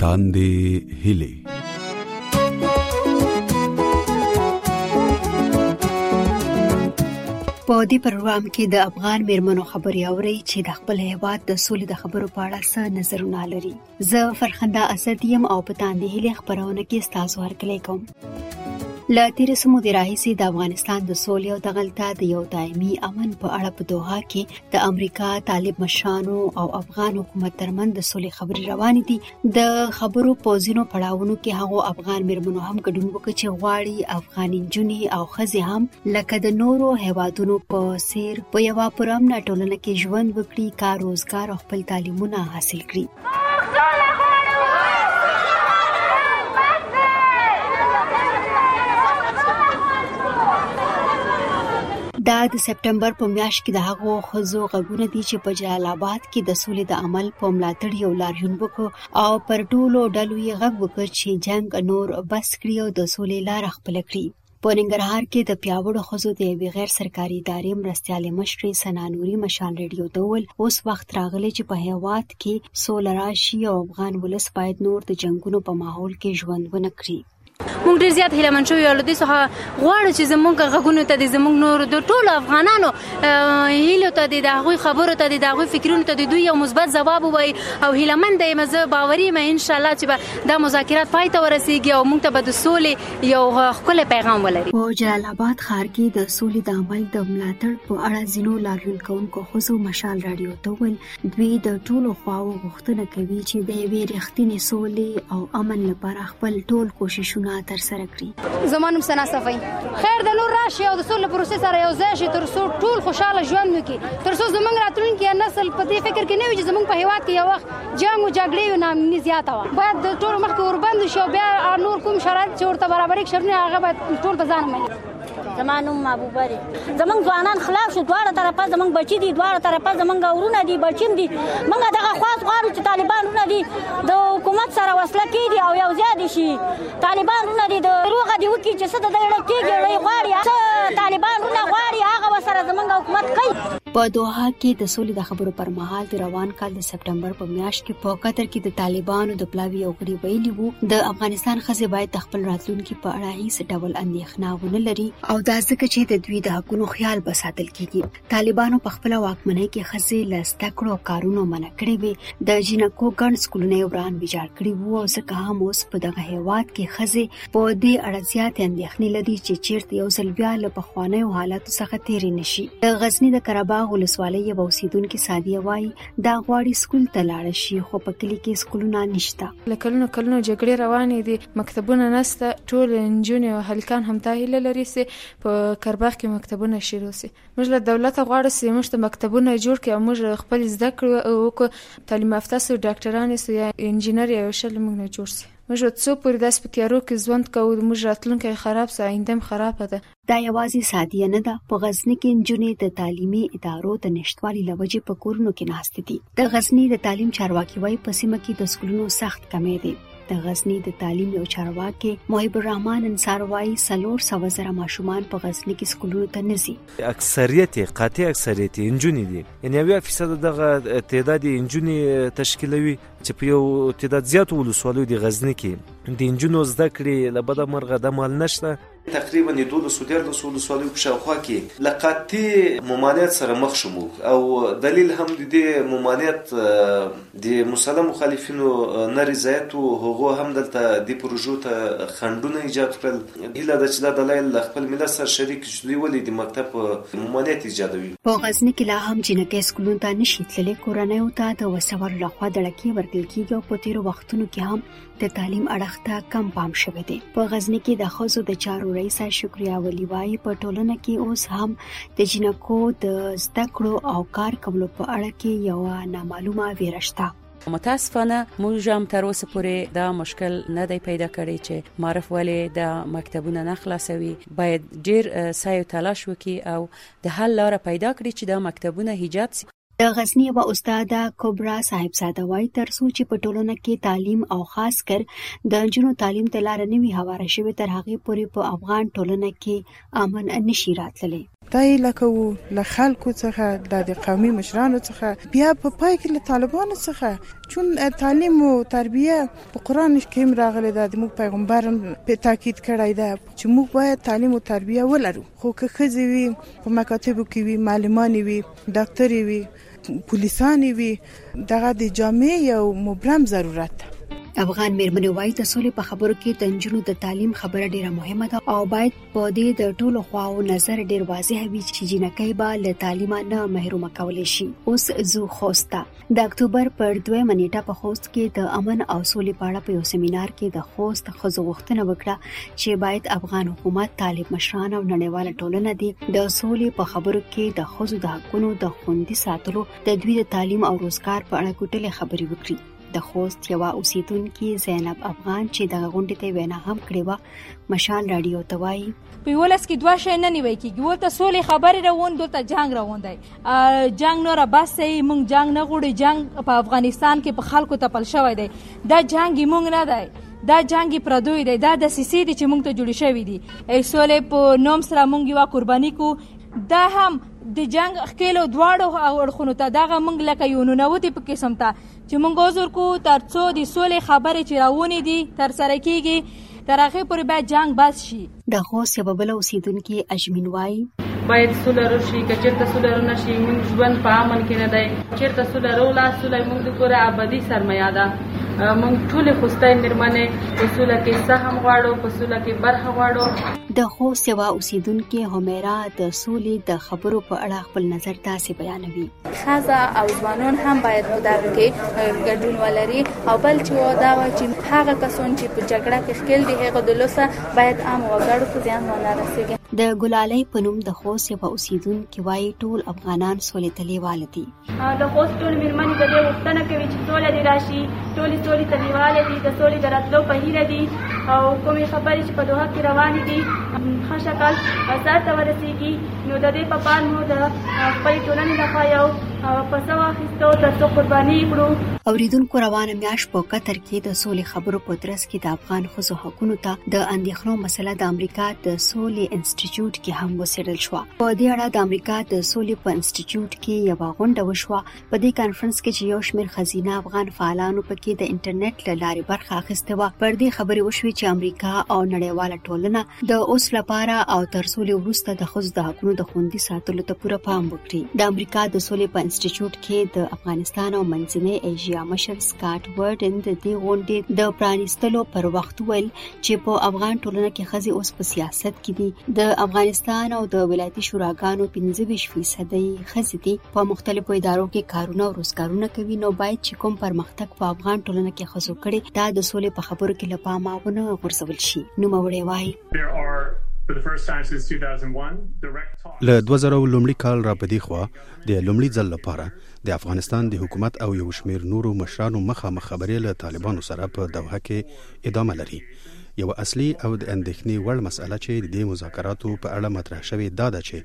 تاندې هلي په دې پروګرام کې د افغان میرمنو خبرې اوري چې د خپل هیواد د سولې د خبرو په اړه څه نظرونه لري زه فرخنده اسد یم او په تاندې هلي خبرونه کې ستاسو هرکلی کوم له تیر سمو د راهیسې د افغانستان د سولې او دغلطه د یو دایمي امن په اړه په دوحه کې د امریکا طالب مشرانو او افغان حکومت ترمن د سولې خبرې روانې دي د خبرو پوزینو پړاوونو کې هغه افغان مرمنو هم ګډون وکړي چې غواړي افغان جنې او خزې هم لکه د نورو هوادونو په سیر په یو پرامن ټولنه کې ژوند وکړي کار روزګار او خپل تعلیمونه حاصل کړي دا د سپټمبر په میاشت کې د هغو خزو غږونه دي چې په جلال آباد کې د سولې د عمل په ملاتړ یو لاریون وکړ او پر ټولو ډلو یې غږ وکړ چې جنگ نور بس کړي او د سولې لار خپل کړي په ننګرهار کې د پیاوړو ښځو د یوې غیر سرکاري ادارې مرستیالې مشرې ثنا نوري مشال ریډیو ته وویل اوس وخت راغلی چې په هیواد کې سوله راشي او افغان ولس باید نور د جنګونو په ماحول کې ژوند ونه کړي موږ ډیر زیات هیله من شو یو لدی څخه غواړو چې زموږ غږونو ته د زموږ نور د ټولو افغانانو هیلو ته د هغوی خبرو ته د هغوی فکرونو ته د دوی یو مثبت ځواب وای او هیله من دی مزه باوري مې ان شاء الله چې دا مذاکرات پای ته ورسیږي او موږ ته به د سولې یو ښکلی پیغام ولري. په جلال اباد ښار کې د سولې د عمل د ملاتړ په اړه ځینو لاریون کوونکو ښځو مشال راډیو ته وویل، دوی د ټولو خواوو غوښتنه کوي چې د یوې رښتینې سولې او امن لپاره خپل ټول کوششونه ترسره کړي. زما نوم ثنا صفوي. خیر ده نور راشي او د سولې پروسې سره یو ځای شي تر څو ټول خوشاله ژوند وکړي، تر څو زموږ راتلونکی نسل په دې فکر کې نه وي چې زموږ په هېواد کې یو وخت جنگ او جګړې او ناامني زیاته وه باید د ټولو مخکې اوربند شي او بیا نور کوم شرایط چې ورته برابرې شرنې هغه باید ټول په ځان مني زما نوم محبوبه دی زمونږ ځوانان خلاص شو دواړه طرفه زمونږ بچي دي دواړه طرفه زمونږ ورونه دي بچیم دي موږ دغه خواست غواړو چې طالبان ورونه دي د حکومت سره وسله کېږي او یو ځای دي شي طالبان ورونه دي د روغه دي وکړي چې څه د دې کېږي لوی غواړي څه طالبان ورونه غواړي هغه سره زمونږ حکومت کوي په دوحه کې د سولې د خبرو پر مهال د روان کال د سپټمبر په میاشت کې په قطر کې د طالبانو د پلاوي یو غړي ویلي وو د افغانستان ښځې باید د خپل راتلونکي په اړه هیڅ ډول اندېښنه ونه لري او دا ځکه چې د دوی د حقونو خیال به ساتل کیږي طالبانو په خپل واکمنۍ کې ښځې له زده کړو کارونو منع کړې وي د جنکو ګڼ سکولونه وران ویجاړ کړي وو او ځکه هم اوس په دغه هیواد کې ښځې په دې اړه زیاتې اندېښنې لري چې چیرته یو ځل بیا له پخوانیو حالاتو څخه تیرې نشي د غزنی د کراباغ ولسوالۍ یو اوسیدونکي سادیه وایي دا غواړي سکول ته لاړ شي خو په کلی کې سکولونه نشته له کلونو کلونو جګړې روانې دي مکتبونه نشته ټول نجونې او هلکان هم دا هیله لري چې په کرباغ کې مکتبونه شروع شي موږ له دولت غواړو چې موږ ته مکتبونه جوړ کړي او موږ خپل زده کړو او تعلیم یافته سو ډاکټران سو یا انجینر یا شل موږ نه جوړ شي موږ به څو پورې داسې په تیارو کې ژوند کوو د موږ راتلونکی خراب سه آینده هم خرابه ده دا یوازې سعدیه نه ده په غزني کې نجونې د تعلیمي ادارو د نشټوالي لوجې په کورونو کې ناشته دي د غزني د تعلیم چارواکي وایي په سیمه کې د سکولونو سخت کمی دی د غزنی د تعلیم یو چارواکي محب الرحمن انصار وایي سلور سو زره ماشومان په غزنی کې سکولونو ته نزي اکثریت قاطع اکثریت انجونې دي یعنی 90% دغه تعداد انجونې تشکیلوي چې په یو تعداد زیاتو ولسوالیو د غزني کې د انجونو زده کړې له بده مرغه د مال نشته تقریبا د دولس و دیارلس ولسوالیو په شاوخوا کې له قاطع ممانعت سره مخ شو موږ او دلیل هم د دې ممانعت د مسلم مخالفینو نه رضایت و هغو هم دلته د پروژو ته خنډونه ایجاد کړل هیله ده چې دا دلایل له خپل ملت سره شریک کړي چې دوی ولې د مکتب ممانعت ایجادوي په غزني کې لا هم جنکې سکولونو ته نشي تللې کورنۍ ته د وسور لخوا دړکی ورکل کیږي او په تیرو وختونو کې هم د تعلیم اړخ ته کم پام شوی دی په غزني کې د خزو د چارو رئیس شکریا ولی وایي په ټولنه کې اوس هم د جنکو د زده کړو او کار کولو په اړه کې یو نامعلومه ویره شته متاسفانه موږ هم تر اوسه پورې دا مشکل نه دی پیدا کړی چې معرف ولې د مکتبونو نه خلاصوي باید ډیر سعی او تلاش وکړي او د حل لاره پیدا کړي چې دا مکتبونه ایجاد سي. د غزني یوه استاده کبرا صاحبزاده وايي، تر څو چې په ټولنه کې تعلیم او خاص کر د نجونو تعلیم ته لاره نه وي هواره شوې، تر هغې پورې په افغان ټولنه کې امن نه شي راتللی. دا هیله کوو له خلکو څخه دا د قومي مشرانو څخه بیا په پای کې له طالبانو څخه چون تعلیم او تربیه په قران کې راغلي ده د موږ پیغمبر په تاکید کړی ده چې موږ باید تعلیم او تربیه ولرو خو که ښځې وي په مکاتبو کې وي معلمانې وي ډاکترې وي پولیسانې وي دغه د جامع یو مبرم ضرورت ده افغان مېرمنې وایي د سولې په خبرو کې د نجونو د تعلیم خبره ډیره مهمه ده او باید په دې د ټولو خواو نظر ډیر واضح وي چې جنکۍ به له تعلیمه نه محرومه کولی شي اوس زو خوسته د اکتوبر پر دویمه نیټه په خوست کې د امن او سولې په اړه په یو سیمینار کې د خوست ښځو غوښتنه وکړه چې باید افغان حکومت طالب مشران او نړیواله ټولنه دې د سولې په خبرو کې د ښځو د حقونو د خوندي ساتلو د دوی د تعلیم او روزګار په اړه کوټلې خبرې وکړي د خوست یو اوسیدونکو زینب افغان چې د غونډې ته وینا هم کړې و مشال رادیو ته وایي په ولس کې دوه شې نه نیوي کیږي ورته سولې خبرې روان دلته جنگ روان دی جنګ نوره بس دی مونږ جنګ نه غوړي جنګ په افغانستان کې په خلکو تپل شوی دی دا جنګ مونږ نه دی دا جنگ پردوی دی دا د سیسی دی چې مونږ ته جوړی شوی دی ای سولې په نوم سره مونږ یو قرباني کو دا هم د جنگ خکیلو دواړو اړخونو ته دغه مونږ لکه یو ننوتې په قسم ته چې مونږ وزر کو تر څو د سولې خبرې چې راونې دي تر سره کیږي تر هغه پر بیا جنگ بس شي د خوست یوه بله اوسېدونکې اجمین وایي باید سوله راشي که چېرته سوله رونه شي موږ ژوند په امن کې نه دی چېرته سوله روله سوله موږ د پوره ابدي سرمایه ده موږ ټولې خوستی مېرمنې په سوله کې سهم غواړو په سوله کې برخه غواړو د خوست یوه اوسېدونکې همیرا د سولې د خبرو په اړه خپل نظر داسې بیانوي ښځه او ځوانان هم باید په دغه کې ګډون ولري او بل چې دا وایي چې هغه کسان چې په جګړه کې ښکېل دي هغه د لوسه باید عام وګړو ته زیان ونه رسېږي د ګلالۍ په نوم د خوست یوه اوسېدونکي وایي ټول افغانان سولې ته لیواله دي د خوست ټول مېرمنې د دې غوښتنه کوي چې سوله دې راشي ټولې سولې ته لیواله دي د سولې د راتلو په هیله دي او کومې خبرې چې په دوحه کې روانې دي ښه شکل سرته ورسېږي نو د دې په پار مو د خپلې ټولنې لخوا یو پسه واخیستو تر څو قرباني یې کړو اوریدونکو روانه میاشت په قطر کې د سولې خبرو په ترڅ کې د افغان ښځو حقوقو ته د اندېښنو مسله د امریکا د سولې انسټیټیوټ کې هم وڅېړل شو په دې اړه د امریکا د سولې په انسټیټیوټ کې یو غونډه وشوه په دې کانفرنس کې چې یو شمېر ښځینه افغان فعالانو پکې د انټرنیټ له لارې برخه اخیستې وه پر دې خبرې وشوې چې امریکا او نړیواله ټولنه د اوس لپاره او تر سولې وروسته د ښځو د حقونو د خوندي ساتلو ته پوره پام وکړي د امریکا د سولې په انسټیټیوټ کې د افغانستان او منځنۍ ایشیا مشر سکاټ ورډن د دې غونډې د پرانیستلو پر وخت ویل چې په افغان ټولنه کې ښځې اوس په سیاست کې دي د افغانستان او د ولایتي شوراګانو 15 فیصد ښځې دي په مختلفو ادارو کې کارونه او روزګارونه کوي نو باید چې کوم پرمختګ په افغان ټولنه کې ښځو کړي دا د سولې په خبرو کې لپاره ماونه غورځول شي نو موري وایي له 2000 لومړي کال را پدې خوا د لومړي ځل لپاره د افغانستان د حکومت او یو شمیر نورو مشرانو مخامخ خبرې له طالبانو سره په دوحه کې ادامه لري. یوه اصلي او د اندېښنې وړ مسئله چې د دې مذاکراتو په اړه مطرح شوې دا ده چې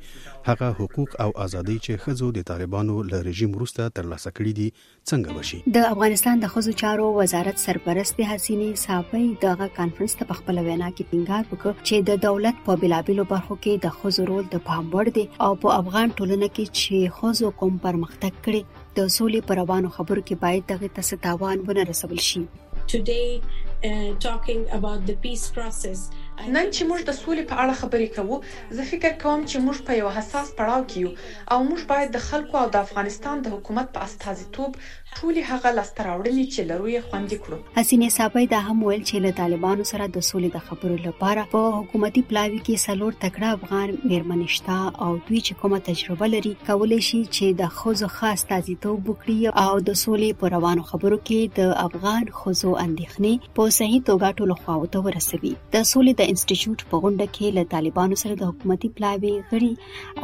هغه حقوق او ازادۍ چې ښځو د طالبانو له رژیم وروسته ترلاسه کړي دي څنګه وشي. د افغانستان د ښځو چارو وزارت سرپرستې حسینې صافۍ دغه کانفرنس ته په خپل وینا کې ټینګار وکړ چې د دولت په بلابلو برخو کې د ښځو رول د پام وړ دی او په افغان ټولنه کې چې ښځو کوم پرمختګ کړي د سولې پر روانو خبرو کې باید دغه ته ستاوان ونه رسول شي نن چې موږ د سولې په اړه خبرې کوو زه فکر کوم چې موږ په یوه حساس پړاو کې یو او موږ باید د خلکو او د افغانستان د حکومت په استازیتوب ټولې هغه لاسته راوړنې چې لرو یې خوندي کړو. حسینې صافۍ دا هم ویل چې له طالبانو سره د سولې د خبرو لپاره په حکومتي پلاوي کې څلور تکړه افغان میرمنې شته او دوی چې کومه تجربه لري کولی شي چې د ښځو ښه استازیتوب وکړي او د سولې په روانو خبرو کې د افغان ښځو اندېښنې په صحیح توګه ټولو خواو ته ورسوي د سولې د انسټیټیوټ په غونډه کې له طالبانو سره د حکومتي پلاوي غړي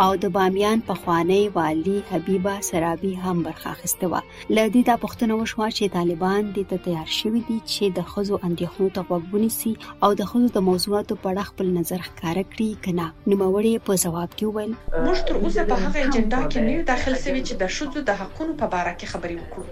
او د بامیان پخوانی والي حبیبه سرابي هم برخه اخیسته و له دې دا پوښتنه وشوه چې طالبان دې ته تیار شوي دي چې د ښځو اندېښنو ته غوږ ونیسي او د ښځو د موضوعاتو په اړه خپل نظر ښکاره کړي که نه نوموړې په ځواب کې وویل موږ تر اوسه په هغه اجنډا کې نه یو داخل شوي چې د ښځو د حقونو په باره کې خبرې وکړو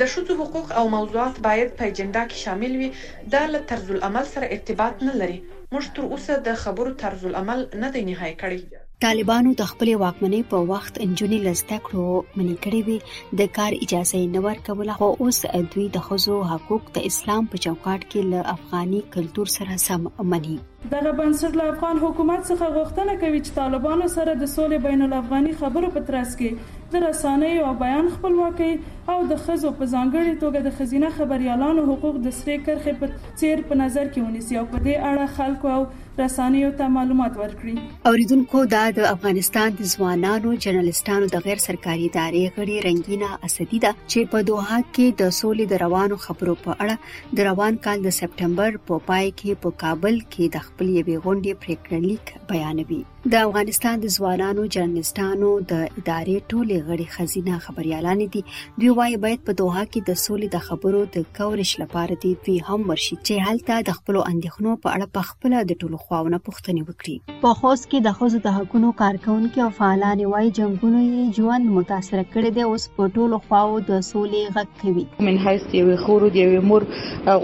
د ښځو حقوق او موضوعات باید په اجنډا کې شامل وي دا له طرزالعمل سره ارتباط نه لري موږ تر اوسه د خبرو طرزالعمل نه دی نهايي کړی. طالبانو د خپلې واکمنۍ په وخت انجونې له زده کړو منې کړې وي د کار اجازه یې نه ورکوله خو اوس دوی د ښځو حقوق د اسلام په چوکاټ کې له افغاني کلتور سره سم مني دغه بنسټ له افغان حکومت څخه غوښتنه کوي چې طالبانو سره د سولې بین الافغاني خبرو په ترڅ کې د رسانیو او بیان خپلواکۍ او د ښځو په ځانګړې توګه د ښځینه خبریالانو حقوق د سرې کرښې په څیر په نظر کې ونیسي او په دې اړه خلکو او رسنیو ته معلومات ورکړي اوریدونکو دا د افغانستان د ځوانانو جرنالستانو د غیر سرکاري ادارې غړي رنگینا اسدی ده چې په دوحه کې د سولې د روانو خبرو په اړه د روان کال د سپټمبر په پای کې په کابل کې د خپل یوې غونډې پریکړه لیک بیانوي د افغانستان د ځوانانو جرنالستانو د ادارې ټولې غړي خزینه خبريالان دي دوی وايي باید په دوحه کې د سولې د خبرو د کورش لپاره دی دوی هم ورشي چې هلته د خپلو اندېښنو په اړه په خپله د ټولو خواونه پوښتنې وکړي په خوست کې د ښځو د حقونو کارکونکي او فعالانې وايي جنګونو یې ژوند متاثر کړی دی اوس په ټولو خواو د سولې غږ کوي من حیث یوې خور د یوې مور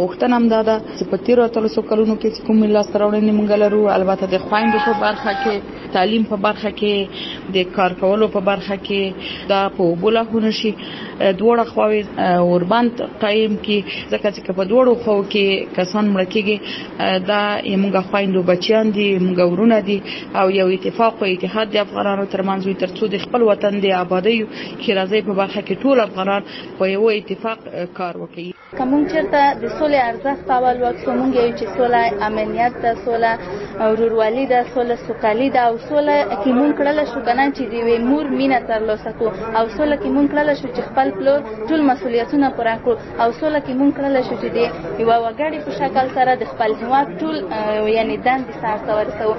غوښتنه هم دا ده چې په تیرو اتلسو کلونو کې چې کوم لاس راوړنې موږ لرو البته د خویندو په برخه کې تعلیم په برخه کې د کار کولو په برخه کې دا په وبله هونه شي دوړه خواوي اوربند قائم کی ځکه چې په دوړو خو کې کسان مړ کیږي دا موږ خويندو بچیان دي موږ ورونه دي او یو اتفاق او اتحاد د افغانانو ترمنځ وي ترڅو د خپل وطن د آبادی کې راځي په برخه کې ټول افغانان په یو اتفاق کار وکړي که مونږ چېرته د سولې ارزښت اول وکړو مونږ یو چې سوله امنیت ده سوله ورورولي ده سوله سوکالي ده او سوله کې مونږ کړل شو کنه چې د یوې مور مینه ترلاسه کړو او سوله کې مونږ کړل شو چې خپل پلور ټول مسولیتونه پوره کړو او سوله کې مونږ کړل شو چې د یو وګړي په شکل سره د خپل هیواد ټول یعنی دند سر ته ورسو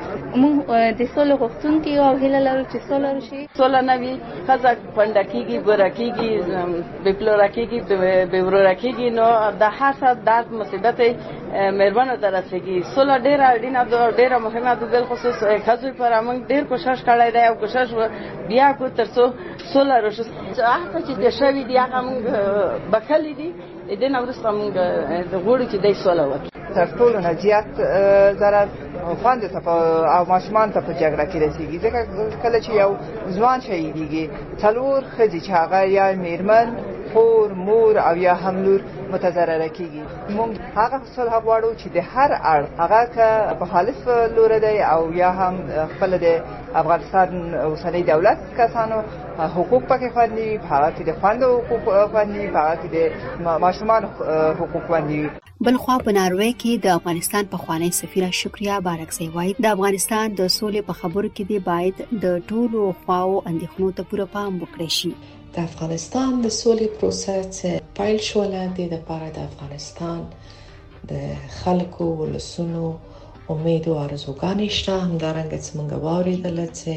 مونږ د سولې غوښتونکي او هیله لرو چې سوله وشي سوله نه وي ښځه پنډه کیږي بره کیږي بپلو راکیږي بورو راکیږي نو د هڅه درد مصیبت مېرمنو ته رسیږي سوله ډېره اړینه ده ډېره مهمه ده بل خصوص ښځو پر موږ ډېر کوشش کړی دی او کوشش بیا کو ترڅو سوله راشي هغه چې د شوی دی هغه موږ بخښلي دي دې نه وروسته موږ د غوړو کې د سوله وکړو تر ټولو نه زیات ضرر خوند ته په او ماشومان ته په جګړه کې رسیږي ځکه کله چې یو ځوان شهیدیږي څلور خځې چې هغه یا میرمن خور مور او یا هم لور متضرر کیږي موږ هغه صلح غواړو چې د هر اړ هغه که په خالص لور دی او یا هم خپل د افغانستان اوسنۍ دولت کسانو حقوق پکې خوندي وي په هغه کې د خوندو حقوق خوندي وي په هغه کې د ماشومان حقوق خوندي وي بلخوا په ناروې کې د افغانستان په خوانی سفیره شکریا بارکزی وایي د افغانستان د سولې په خبرو کې دی باید د ټولو خواو اندېښنو ته پوره پام وکړي شي د افغانستان د سولې پروسه چې پیل شول د لپاره د افغانستان د خلکو ولسونو امید او ارزوګانې شته همدارنګه چې موږ واوریدل چې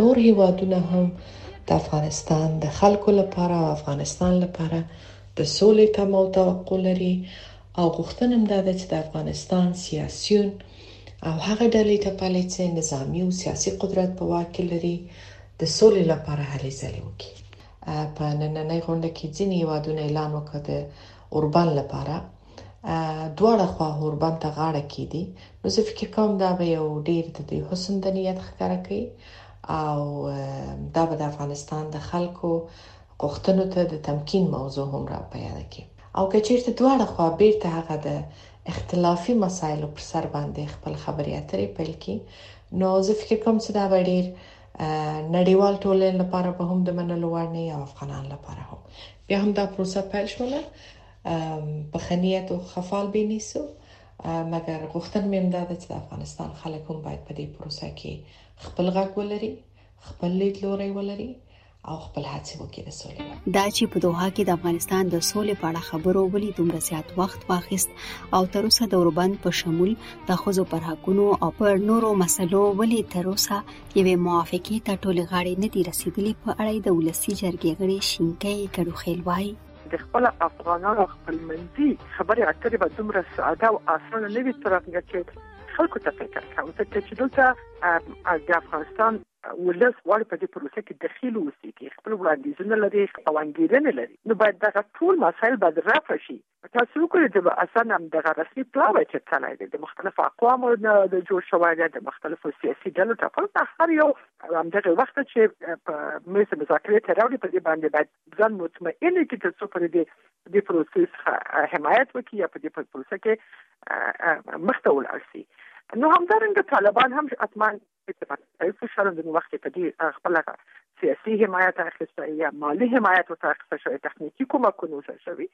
نور هیوادونه هم د افغانستان د خلکو لپاره او افغانستان لپاره د سولې تم او توقع لري او غوښتنم دا ده چې د افغانستان سیاسيون او هغه ډلې ته پلي چې نظامی او سیاسي قدرت په واک کې لري د سولې لپاره هلې ځلې وکړي په نننۍ غونډه کې ځینې هیوادونه اعلان وکړ د اوربند لپاره دواړه خوا هوربند ته غاړه کیدي نو زه فکر کوم دا به یو ډیر د دوی حسن د نیت ښکاره کوي او دا به د افغانستان د خلکو غوښتنو ته د تمکین موضوع هم را پیدا کی او کچیرته دواړه خوا بیرته هغه د اختلافي مسایلو پر سر باندې خپل خبرې اترې پیل کی نو زه فکر کوم چې دا به ډیر نړیوال ټولنې لپاره به هم د منلو وړ نه او افغانان لپاره هم بیا هم دا پروسه پیل شوله په ښه نیت او ښه فال به نیسو مګر غوښتنه مې هم دا ده چې د افغانستان خلک هم باید په دې پروسه کې خپل غږ ولري خپل لیدلوری ولري او خپل هڅې وکړي د سولې دا چې په دوحه کې د افغانستان د سولې په اړه خبرو ولې دومره زیات وخت واخیست او تر اوسه د اوربند په شمول د خزو پر حقونو او پر نورو مسلو ولې تر اوسه یوې موافقې ته ټولې غاړې نه دي رسیدلې په اړه د ولسی جرګې غړي شینکې کډوخیل وایي د خپل افغانانو خپل منځي خبرې اترې به دومره ساده او اسانه نه وي تر هغه چې خلکو ته فکر کوم ځکه چې دلته د افغانستان ولس غواړي په دې پروسه کې دخیل اوسي کې خپل وړاندیزونه لري خپل انګیرنې لري نو باید دغه ټول مسایل باید رفع شي تاسو وګورئ چې اسان هم دغه رسمي پلاوی چې تلای دی د مختلفو اقوامو د جوړ شوی دی د مختلفو سیاسي ډلو ټاکل په هر یو همدغه وخت چې په مېز مذاکرې ته راوړي په دې باندې باید ځان مطمئن کړي تر څو پر دې د پروسې څخه حمایت وکړي یا په دې پروسه کې مخته ولاړ شي نو همدارنګه طالبان هم حتمان په فشارونو وخت کې په دې خپل سیاسي حمایت اخیسته یا مالی حمایت ورته اخیسته شوی تخنیکی کومکونه ورته شوی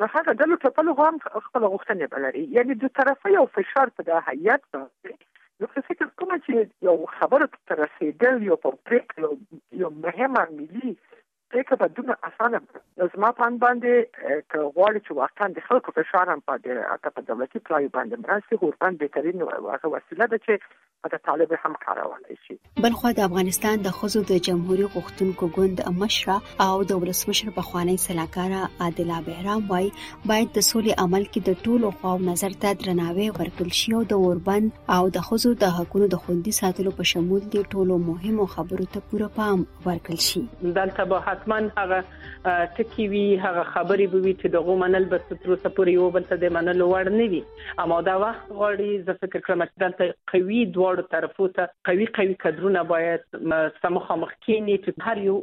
نو هغه ډلو ټپلو هم خپل غوښتنې بلري یعنی د طرفه یو فشار په د هیئت باندې نو زه فکر کوم چې یو خبره ته رسیدل یو په پریکړه یو مهمه ملي پریکړه به دومره اسانه نو زما په باندې که غواړي چې واقعا د خلکو فشار هم پاتې اته په دولتي پلای باندې مرستي هوربند به ترين هغه وسیله ده چې د طالب هم کارولای شي بلخوا د افغانستان د ښځو د جمهوریي غوښتونکو ګوند مشره او د ولسمشر پخوانۍ سلاکاره عادله بهرام وایي باید د سولې عمل کې د ټولو خواو نظر ته درناوی ورکړل شي او د اوربند او د ښځو د حقوقو د خوندي ساتلو په شمول د ټولو مهمو خبرو ته پوره پام ورکړل شي دلته به حتمان هغه ټکی وي هغه خبرې به وي چې دغه منل به تر اوسه پورې یو بل ته د منلو وړ نه وي اما دا وخت غواړي زه فکر کوم چې دلته قوي دواړو طرفو ته قوي قوي کډرونه باید سمخ مخ کینی چې هر یو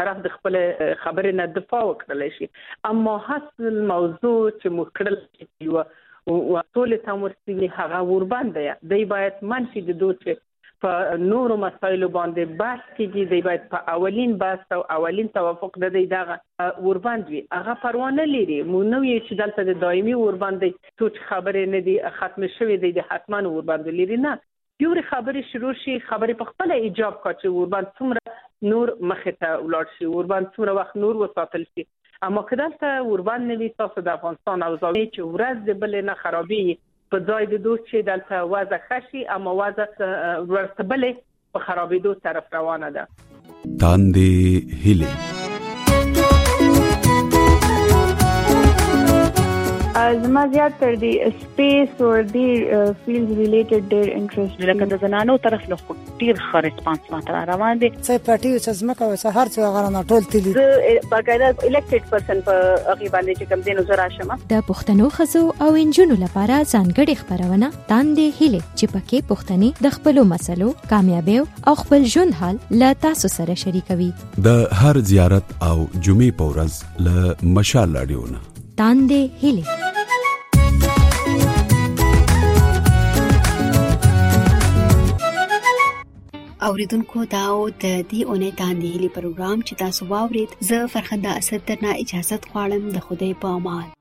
طرف د خپل خبرې نه دفاع وکړل شي اما حاصل موضوع چې موږ کړل چې یو او ټول تمرسي هغه ورباندې دی باید منفي د دوه په نورو مسایلو باندې بحث کیږي دی باید په اولین بحث او اولین توافق د دی دغه اوربند وي هغه پروانه لري مونږ نو یو چې دلته د دایمي اوربند دی څو چې خبرې نه دي ختم شوې دی د حتما اوربند لري نه یوري خبرې شروع شي خبرې په خپل ایجاب کا چې اوربند څومره نور مخه ته ولاړ شي اوربند څومره وخت نور وساتل شي اما که دلته اوربند نه وي تاسو د افغانستان اوضاع چې ورځ د بلې نه خرابېږي په ځای د دوست چې دلته وضع ښه شي اما وضع ورځ ته بلې په خرابېدو طرف روانه ده تاندې هیلې زما زیات تر دې سپیس او دې فیلډ ریلیټډ ډېر انټرېست لکه د زنانو طرف له ډیر ښه ریسپانس ماته را روان دي څه پټي څه زمکه او څه هر څه غره نه ټول تلي زه باقاعده الیکټډ پرسن په هغه باندې چې کوم دینو زرا شمه د پښتنو خزو او انجونو لپاره ځانګړي خبرونه تاندې هله چې پکې پښتني د خپل مسلو کامیابی او خپل ژوند حال لا تاسو سره شریکوي د هر زیارت او جمعې پورز له مشال رادیو نه تاندې هلي اوریدونکو دا او د دې اونۍ تاندې هلي پروګرام چې تاسو واورید زه فرخنده اسد درنه اجازه غواړم د خوده په امان